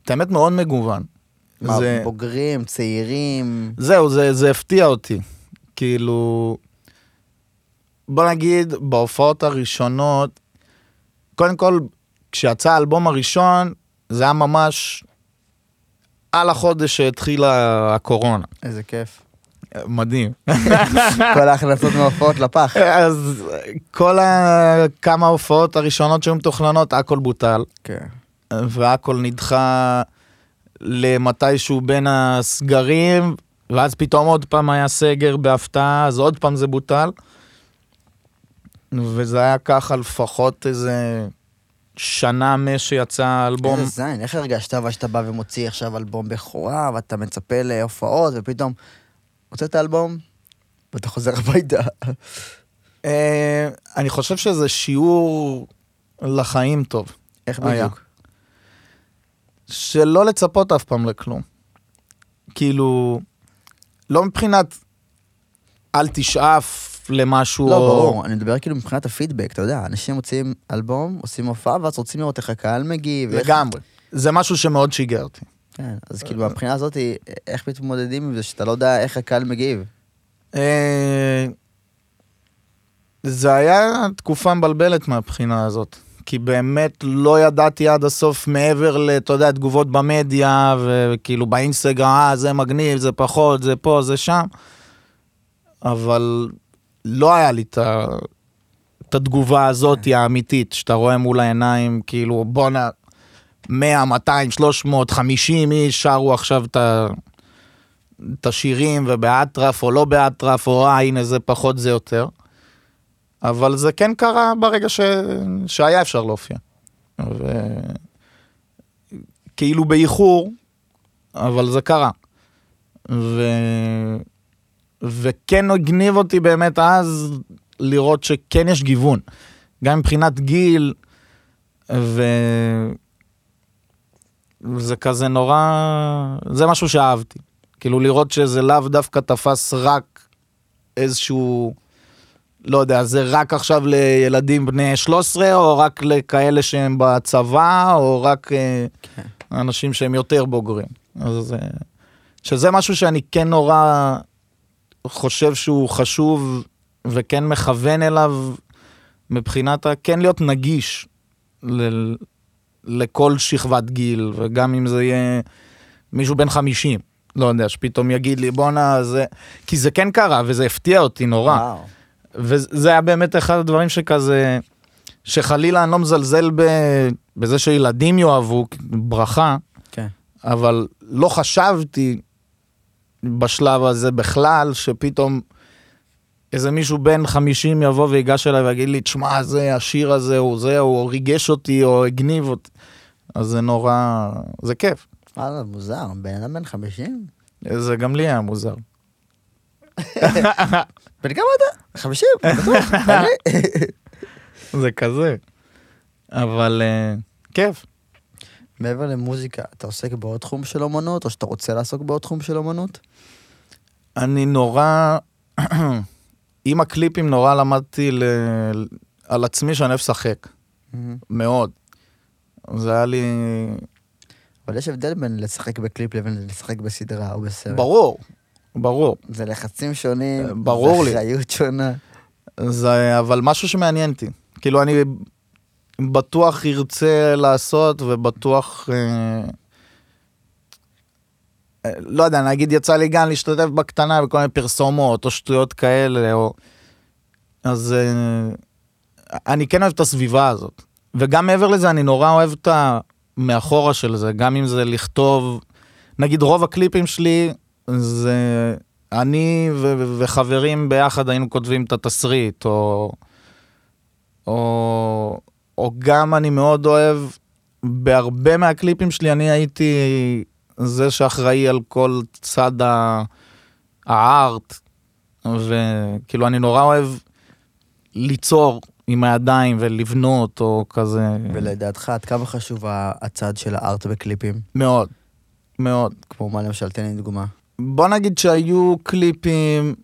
את האמת מאוד מגוון. מה, זה... בוגרים, צעירים? זהו, זה, זה הפתיע אותי. כאילו, בוא נגיד, בהופעות הראשונות, קודם כל, כשיצא האלבום הראשון, זה היה ממש על החודש שהתחילה הקורונה. איזה כיף. מדהים. *laughs* כל ההכנסות מההופעות לפח. אז כל ה... כמה ההופעות הראשונות שהיו מתוכננות, הכל בוטל, כן. והכל נדחה למתישהו בין הסגרים, ואז פתאום עוד פעם היה סגר בהפתעה, אז עוד פעם זה בוטל. וזה היה ככה לפחות איזה שנה משיצא האלבום. איזה זין, איך הרגשת אבל שאתה בא ומוציא עכשיו אלבום בכורה, ואתה מצפה להופעות, ופתאום הוצאת אלבום, ואתה חוזר הביתה. אה, אני חושב שזה שיעור לחיים טוב. איך. בדיוק? שלא לצפות אף פעם לכלום. כאילו, לא מבחינת אל תשאף למשהו. לא, או- ברור, אני מדבר כאילו מבחינת הפידבק, אתה יודע, אנשים מוציאים אלבום, עושים הופעה, ואז רוצים לראות איך הקהל מגיב. לגמרי. זה משהו שמאוד שיגע אותי. כן, אז כאילו מהבחינה הזאת, איך מתמודדים עם זה שאתה לא יודע איך הקהל מגיב? אה, זה היה תקופה מבלבלת מהבחינה הזאת. כי באמת לא ידעתי עד הסוף מעבר ל, אתה יודע, תגובות במדיה, וכאילו באינסטגרם, אה, זה מגניב, זה פחות, זה פה, זה שם. אבל לא היה לי את ה- את התגובה הזאת האמיתית, שאתה רואה מול העיניים, כאילו, בואנה, 100, 200, 300, 50 איש שרו עכשיו את ה... את השירים ובאטרף או לא באטרף, או אה, הנה זה פחות זה יותר. אבל זה כן קרה ברגע ש... שהיה אפשר להופיע. ו... כאילו באיחור, אבל זה קרה. ו... וכן הגניב אותי באמת אז לראות שכן יש גיוון. גם מבחינת גיל, ו... וזה כזה נורא... זה משהו שאהבתי. כאילו לראות שזה לאו דווקא תפס רק איזשהו, לא יודע, זה רק עכשיו לילדים בני 13, או רק לכאלה שהם בצבא, או רק אה, כן. אנשים שהם יותר בוגרים. אז אה, שזה משהו שאני כן נורא חושב שהוא חשוב, וכן מכוון אליו מבחינת ה... כן להיות נגיש ל... לכל שכבת גיל, וגם אם זה יהיה מישהו בן 50. לא יודע, שפתאום יגיד לי בואנה זה, כי זה כן קרה וזה הפתיע אותי נורא. וואו. וזה היה באמת אחד הדברים שכזה, שחלילה אני לא מזלזל ב, בזה שילדים יאהבו, ברכה, כן. אבל לא חשבתי בשלב הזה בכלל, שפתאום איזה מישהו בן 50 יבוא ויגש אליי ויגיד לי, תשמע, זה, השיר הזה, הוא זה, הוא ריגש אותי או הגניב אותי. אז זה נורא, זה כיף. וואלה, מוזר, בן אדם בן 50? זה גם לי היה מוזר. בן כמה אתה? 50, בטוח. אני. זה כזה. אבל אה, כיף. מעבר למוזיקה, אתה עוסק בעוד תחום של אומנות, או שאתה רוצה לעסוק בעוד תחום של אומנות? אני נורא, עם הקליפים נורא למדתי ל... על עצמי שאני אוהב לשחק, מאוד. זה היה לי... אבל יש הבדל בין לשחק בקליפ לבין לשחק בסדרה או בסרט. ברור, ברור. זה לחצים שונים, ברור לי. זה אחריות שונה. זה אבל משהו שמעניין אותי. כאילו אני בטוח ארצה לעשות ובטוח... אה, אה, לא יודע, נגיד יצא לי גם להשתתף בקטנה בכל מיני פרסומות או שטויות כאלה, או... אז אה, אני כן אוהב את הסביבה הזאת. וגם מעבר לזה, אני נורא אוהב את המאחורה של זה, גם אם זה לכתוב, נגיד רוב הקליפים שלי זה אני ו- וחברים ביחד היינו כותבים את התסריט, או, או, או גם אני מאוד אוהב, בהרבה מהקליפים שלי אני הייתי זה שאחראי על כל צד ה- הארט, וכאילו אני נורא אוהב ליצור עם הידיים ולבנות או כזה. ולדעתך, עד כמה חשוב הצד של הארט בקליפים? מאוד, מאוד. כמו מה למשל, תן לי דוגמה. בוא נגיד שהיו קליפים,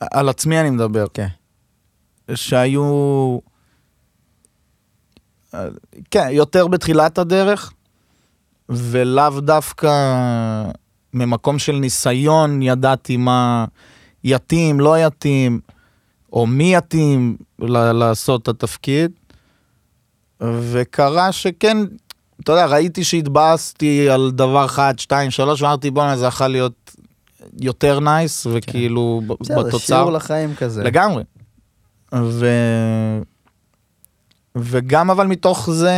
על עצמי אני מדבר, כן. שהיו, כן, יותר בתחילת הדרך, ולאו דווקא ממקום של ניסיון ידעתי מה יתאים, לא יתאים, או מי יתאים לעשות את התפקיד. וקרה שכן, אתה יודע, ראיתי שהתבאסתי על דבר אחד, שתיים, שלוש, ואמרתי בואנה זה יכול להיות יותר נייס, וכאילו ב- בסדר, בתוצר. שיעור לחיים כזה. לגמרי. ו... וגם אבל מתוך זה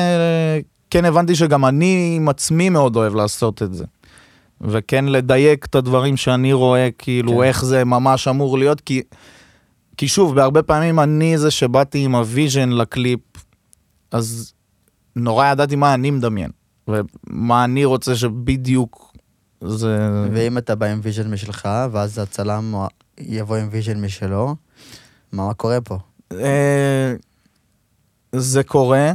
כן הבנתי שגם אני עם עצמי מאוד אוהב לעשות את זה. וכן לדייק את הדברים שאני רואה, כאילו כן. כן. איך זה ממש אמור להיות, כי, כי שוב, בהרבה פעמים אני זה שבאתי עם ה vision לקליפ, אז נורא ידעתי מה אני מדמיין, ומה אני רוצה שבדיוק זה... ואם אתה בא עם vision משלך, ואז הצלם יבוא עם vision משלו, מה קורה פה? אה, זה קורה,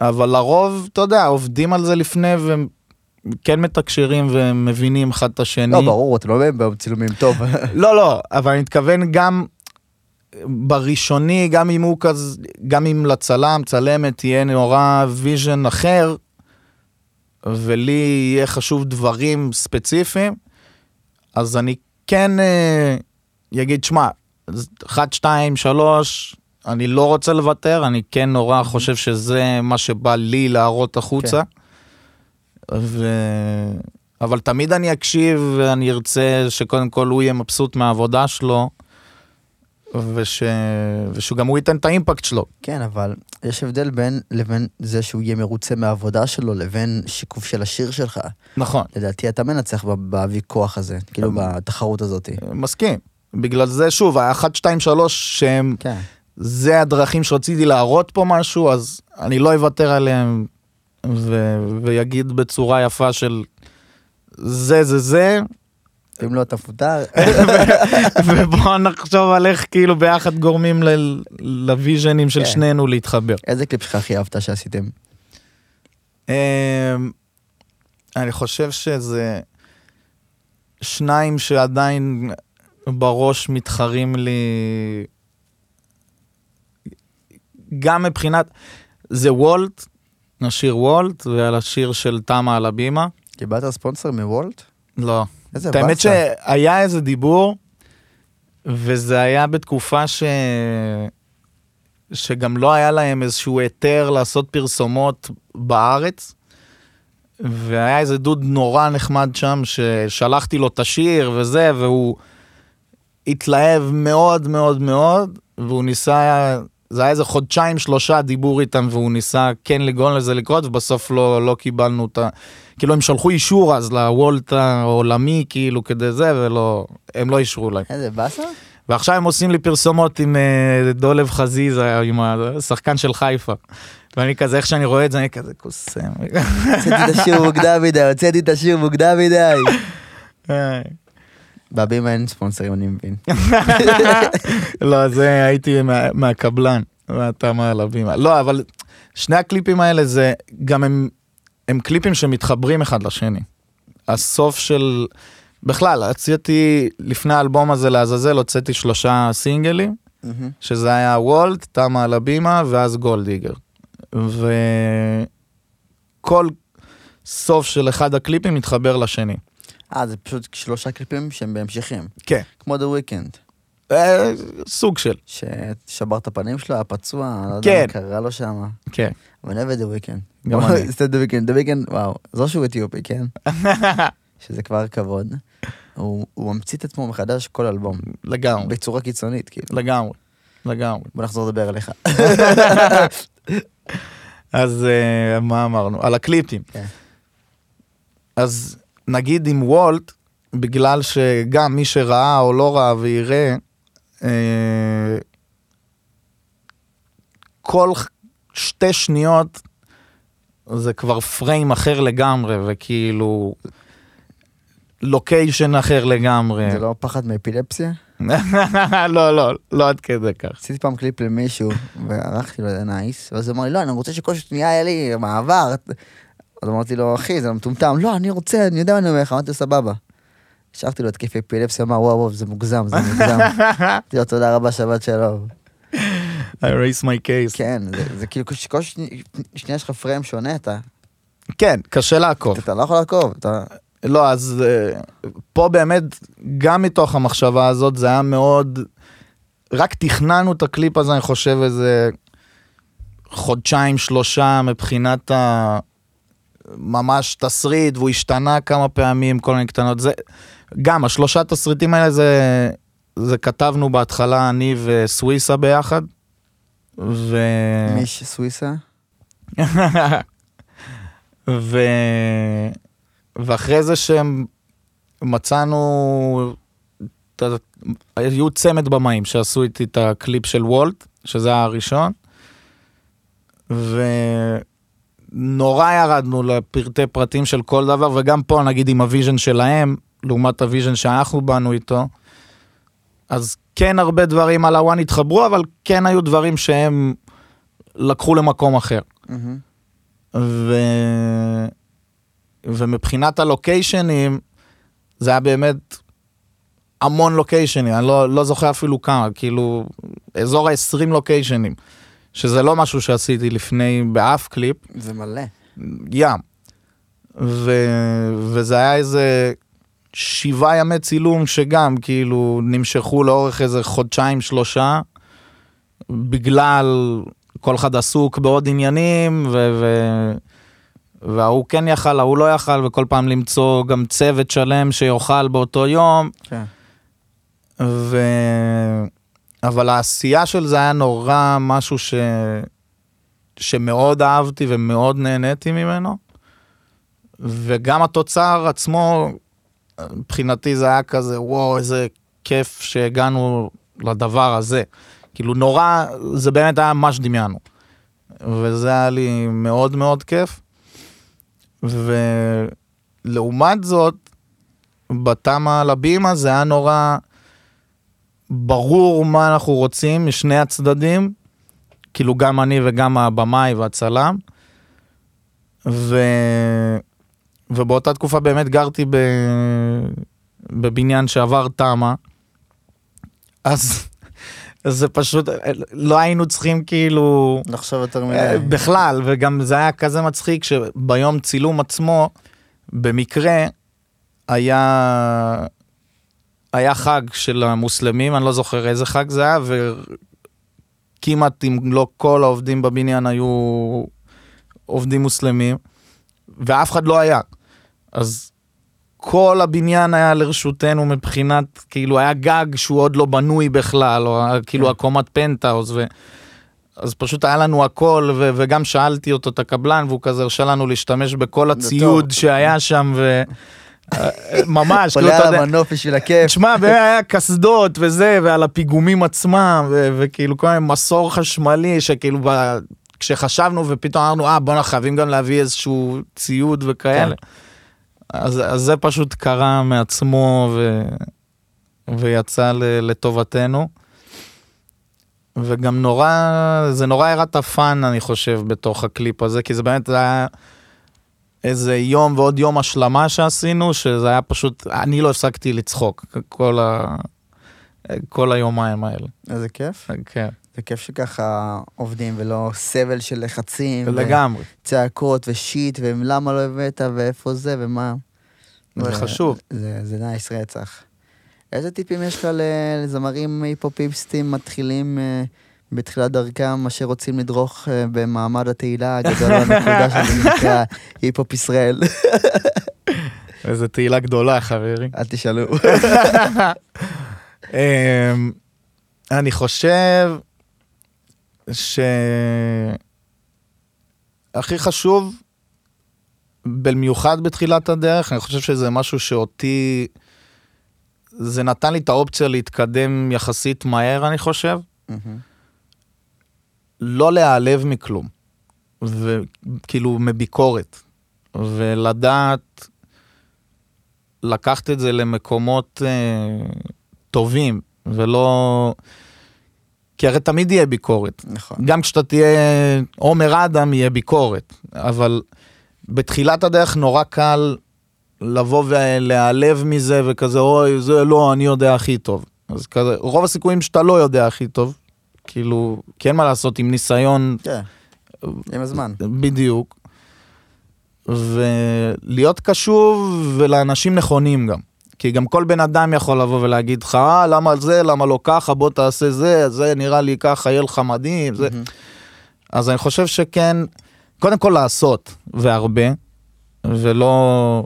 אבל לרוב, אתה יודע, עובדים על זה לפני וכן מתקשרים ומבינים אחד את השני. לא, ברור, אתה לא בא בצילומים טוב. לא, לא, אבל אני מתכוון גם בראשוני, גם אם הוא כזה, גם אם לצלם, צלמת, תהיה נורא vision אחר, ולי יהיה חשוב דברים ספציפיים, אז אני כן אה, אגיד, שמע, אחת, שתיים, שלוש, אני לא רוצה לוותר, אני כן נורא חושב שזה מה שבא לי להראות החוצה. ו... אבל תמיד אני אקשיב ואני ארצה שקודם כל הוא יהיה מבסוט מהעבודה שלו, וש... ושגם הוא ייתן את האימפקט שלו. כן, אבל יש הבדל בין לבין זה שהוא יהיה מרוצה מהעבודה שלו לבין שיקוף של השיר שלך. נכון, לדעתי אתה מנצח בוויכוח הזה, כאילו בתחרות הזאת. מסכים. בגלל זה שוב, האחת, שתיים, שלוש, שהם, כן. זה הדרכים שרציתי להראות פה משהו, אז אני לא אוותר עליהם ו... ויגיד בצורה יפה של זה זה זה, אם לא אתה מפוטר, *laughs* ובוא נחשוב על איך כאילו ביחד גורמים. לוויז'נים של כן. שנינו להתחבר. איזה קליפ שלך הכי אהבת שעשיתם? אמ, אני חושב שזה שניים שעדיין בראש מתחרים לי גם מבחינת זה וולט, השיר וולט ועל השיר של תמה על הבימה. קיבלת ספונסר מוולט? לא. איזה את האמת באסה. שהיה איזה דיבור, וזה היה בתקופה ש... שגם לא היה להם איזשהו היתר לעשות פרסומות בארץ, והיה איזה דוד נורא נחמד שם, ששלחתי לו את השיר וזה, והוא התלהב מאוד מאוד מאוד, והוא ניסה, זה היה איזה חודשיים שלושה דיבור איתם, והוא ניסה כן לגרום לזה לקרות, ובסוף לא, לא קיבלנו את ה... כאילו הם שלחו אישור אז לוולט העולמי, כאילו כדי זה, ולא, הם לא אישרו להם. איזה באסה? ועכשיו הם עושים לי פרסומות עם אה, דולב חזיזה, עם השחקן של חיפה. ואני כזה, איך שאני רואה את זה, אני כזה קוסם. הוצאתי את השיר מוקדם מדי, הוצאתי את השיר מוקדם מדי. אה, בהבימה אין ספונסרים, אני מבין. *laughs* לא, זה הייתי מה- מהקבלן, ואתה מעל הבימה. לא, אבל שני הקליפים האלה זה, גם הם, הם קליפים שמתחברים אחד לשני. הסוף של, בכלל, הוצאתי, לפני האלבום הזה לעזאזל, הוצאתי שלושה סינגלים, מהמם. שזה היה וולט, תמה על הבימה, ואז גולדיגר. וכל סוף של אחד הקליפים מתחבר לשני. אה, זה פשוט שלושה קליפים שהם בהמשכים. כן. כמו The Weeknd, סוג של, ששבר את הפנים שלו, היה פצוע, אני לא כן. יודע מה קרה לו שם. כן. אבל *laughs* אני אוהב את The Weeknd. גם אני. זה The Weeknd, The Weeknd, וואו, זו שהוא אתיופי, כן? *laughs* שזה כבר כבוד. הוא ממציא את עצמו מחדש כל אלבום, לגמרי, בצורה קיצונית, כאילו. לגמרי, לגמרי. בוא נחזור לדבר עליך. *laughs* אז אה, מה אמרנו? על הקליפים. כן. אז נגיד עם וולט, בגלל שגם מי שראה או לא ראה ויראה, אה, כל ח- שתי שניות זה כבר פריים אחר לגמרי, וכאילו לוקיישן אחר לגמרי. זה לא פחד מאפילפסיה? *laughs* לא, לא, לא עד כדי כך. עשיתי פעם קליפ למישהו, וערכתי לו זה נייס, ואז הוא אמר לי, לא, אני רוצה שכל שנייה יהיה לי מעבר. אז אמרתי לו, אחי, זה מטומטם. לא, אני רוצה, אני יודע מה אני אומר לך, אמרתי לו, סבבה. השארתי לו התקף אפילפסיה, אמר, וואו, וואו, זה מוגזם, זה מוגזם. *laughs* אמרתי לו, תודה רבה, שבת שלום. I raise my case. כן, זה- כאילו, כל שני- שנייה יש לך פריים שונה, אתה כן, קשה לעקוב. אתה לא יכול לעקוב, אתה... לא, אז אה, פה באמת, גם מתוך המחשבה הזאת, זה היה מאוד... רק תכננו את הקליפ הזה, אני חושב, איזה חודשיים, שלושה, מבחינת ה... ממש תסריט, והוא השתנה כמה פעמים, כל מיני קטנות. זה... גם, השלושה תסריטים האלה זה... זה כתבנו בהתחלה אני וסוויסה ביחד. ו... מיש סוויסה? *laughs* ו... ואחרי זה שהם מצאנו, היו צמד במאים שעשו איתי את הקליפ של וולט, שזה היה הראשון, ונורא ירדנו לפרטי פרטים של כל דבר, וגם פה נגיד עם ה vision שלהם, לעומת הוויז'ן שאנחנו באנו איתו, אז כן הרבה דברים על ה one התחברו, אבל כן היו דברים שהם לקחו למקום אחר. מהמם. ו... ומבחינת הלוקיישנים, זה היה באמת המון לוקיישנים, אני לא, לא זוכר אפילו כמה, כאילו, אזור ה-20 לוקיישנים, שזה לא משהו שעשיתי לפני באף קליפ, זה מלא. ים. ו... וזה היה איזה שבעה ימי צילום שגם כאילו נמשכו לאורך איזה חודשיים שלושה, בגלל כל אחד עסוק בעוד עניינים, ו... ו... וההוא כן יכל, ההוא לא יכל, וכל פעם למצוא גם צוות שלם שיאכל באותו יום. כן. ו... אבל העשייה של זה היה נורא משהו ש... שמאוד אהבתי ומאוד נהניתי ממנו. וגם התוצר עצמו, מבחינתי זה היה כזה, וואו, איזה כיף שהגענו לדבר הזה. כאילו נורא, זה באמת היה מה שדמיינו. וזה היה לי מאוד מאוד כיף. ולעומת זאת, בתמה על הבימה זה היה נורא ברור מה אנחנו רוצים משני הצדדים, כאילו גם אני וגם הבמאי והצלם. ו... ובאותה תקופה באמת גרתי ב... בבניין שעבר תמה, אז זה פשוט, לא היינו צריכים כאילו... לחשוב יותר אה, מדי. בכלל, וגם זה היה כזה מצחיק שביום צילום עצמו, במקרה, היה, היה חג של המוסלמים, אני לא זוכר איזה חג זה היה, וכמעט אם לא כל העובדים בבניין היו עובדים מוסלמים, ואף אחד לא היה. אז כל הבניין היה לרשותנו מבחינת, כאילו היה גג שהוא עוד לא בנוי בכלל, או כאילו כן. הקומת פנטהאוז, ו... אז פשוט היה לנו הכל, ו- וגם שאלתי אותו, את הקבלן, והוא כזה הרשה לנו להשתמש בכל הציוד שהיה שם, ו... אה, ממש, כאילו, עולה אתה על יודע, המנוף בשביל הכיף. תשמע, באמת היה קסדות וזה, ועל הפיגומים עצמם, וכאילו כל מיני מסור חשמלי, שכאילו כשחשבנו ופתאום אמרנו, אה, בואנה, חייבים גם להביא איזשהו ציוד וכאלה. אז, אז זה פשוט קרה מעצמו, ו... ויצא ל- לטובתנו. וגם נורא, זה נורא הראה את הפאן, אני חושב, בתוך הקליפ הזה, כי זה באמת זה היה איזה יום ועוד יום השלמה שעשינו, שזה היה פשוט, אני לא הפסקתי לצחוק כל, ה, כל היומיים האלה. איזה כיף. כן, זה כיף שככה עובדים ולא סבל של לחצים. לגמרי, וצעקות ו shit, ולמה לא הבאת, ואיפה זה, ומה. זה חשוב. זה, זה nice רצח. איזה טיפים יש לך לזמרים היפ-הופיסטים מתחילים אה, בתחילת דרכם, אשר רוצים לדרוך אה, במעמד התהילה הגדול והנקודה שזה נקרא היפ-הופ ישראל? *laughs* איזה תהילה גדולה, חברים. אל תשאלו. *laughs* אמ, אני חושב שהכי חשוב, במיוחד בתחילת הדרך, אני חושב שזה משהו שאותי, זה נתן לי את האופציה להתקדם יחסית מהר, אני חושב. לא להיעלב מכלום, וכאילו מביקורת, ולדעת לקחת את זה למקומות אה, טובים, ולא... כי הרי תמיד יהיה ביקורת. נכון. גם כשאתה תהיה עומר אדם יהיה ביקורת, אבל בתחילת הדרך נורא קל לבוא ולהיעלב מזה וכזה, אוי, זה לא, אני יודע הכי טוב. אז כזה, רוב הסיכויים שאתה לא יודע הכי טוב, כאילו, כי אין מה לעשות עם ניסיון כן, עם הזמן. בדיוק. ולהיות קשוב ולאנשים נכונים גם. כי גם כל בן אדם יכול לבוא ולהגיד לך, אה, למה זה, למה לא ככה, בוא תעשה זה, זה נראה לי ככה, יהיה לך מדהים. זה... אז אני חושב שכן, קודם כל לעשות, והרבה, ולא,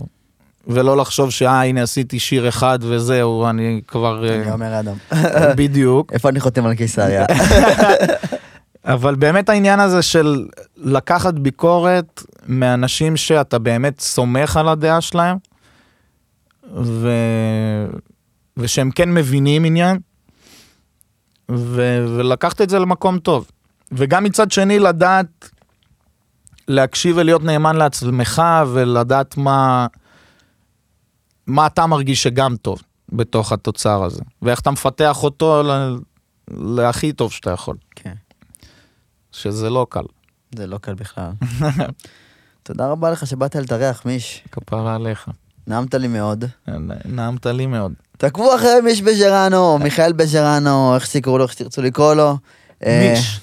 ולא לחשוב שאה, הנה עשיתי שיר אחד וזהו, אני כבר... אני אה, אומר אדם. *laughs* בדיוק. איפה אני חותם על קיסריה? *laughs* אבל באמת העניין הזה של לקחת ביקורת מאנשים שאתה באמת סומך על הדעה שלהם, ו... ושהם כן מבינים עניין, ו... ולקחת את זה למקום טוב. וגם מצד שני לדעת להקשיב ולהיות נאמן לעצמך ולדעת מה, מה אתה מרגיש שגם טוב בתוך התוצר הזה, ואיך אתה מפתח אותו ל... להכי טוב שאתה יכול. כן, שזה לא קל. זה לא קל בכלל. *laughs* תודה רבה לך שבאת להתארח, מיש. כפרה עליך. נעמת לי מאוד. נעמת לי מאוד. תעקבו אחרי מיש בז'רנו, או מיכאל בז'רנו, איך שתקראו לו, איך שתרצו לקרוא לו. אה, מיש.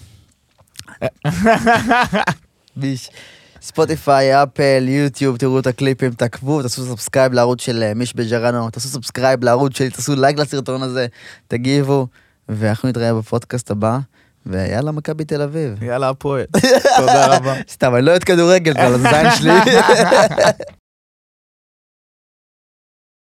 מיש. ספוטיפיי, אפל, יוטיוב, תראו את הקליפים, תעקבו, תעשו subscribe לערוץ של אה, מיש בז'רנו, תעשו subscribe לערוץ שלי, תעשו לייק לסרטון הזה, תגיבו, ואנחנו נתראה בפודקאסט הבא, ויאללה, מכבי תל אביב. יאללה הפועל. *laughs* תודה רבה. סתם, אני לא אוהד כדורגל, על הזין שלי. *laughs*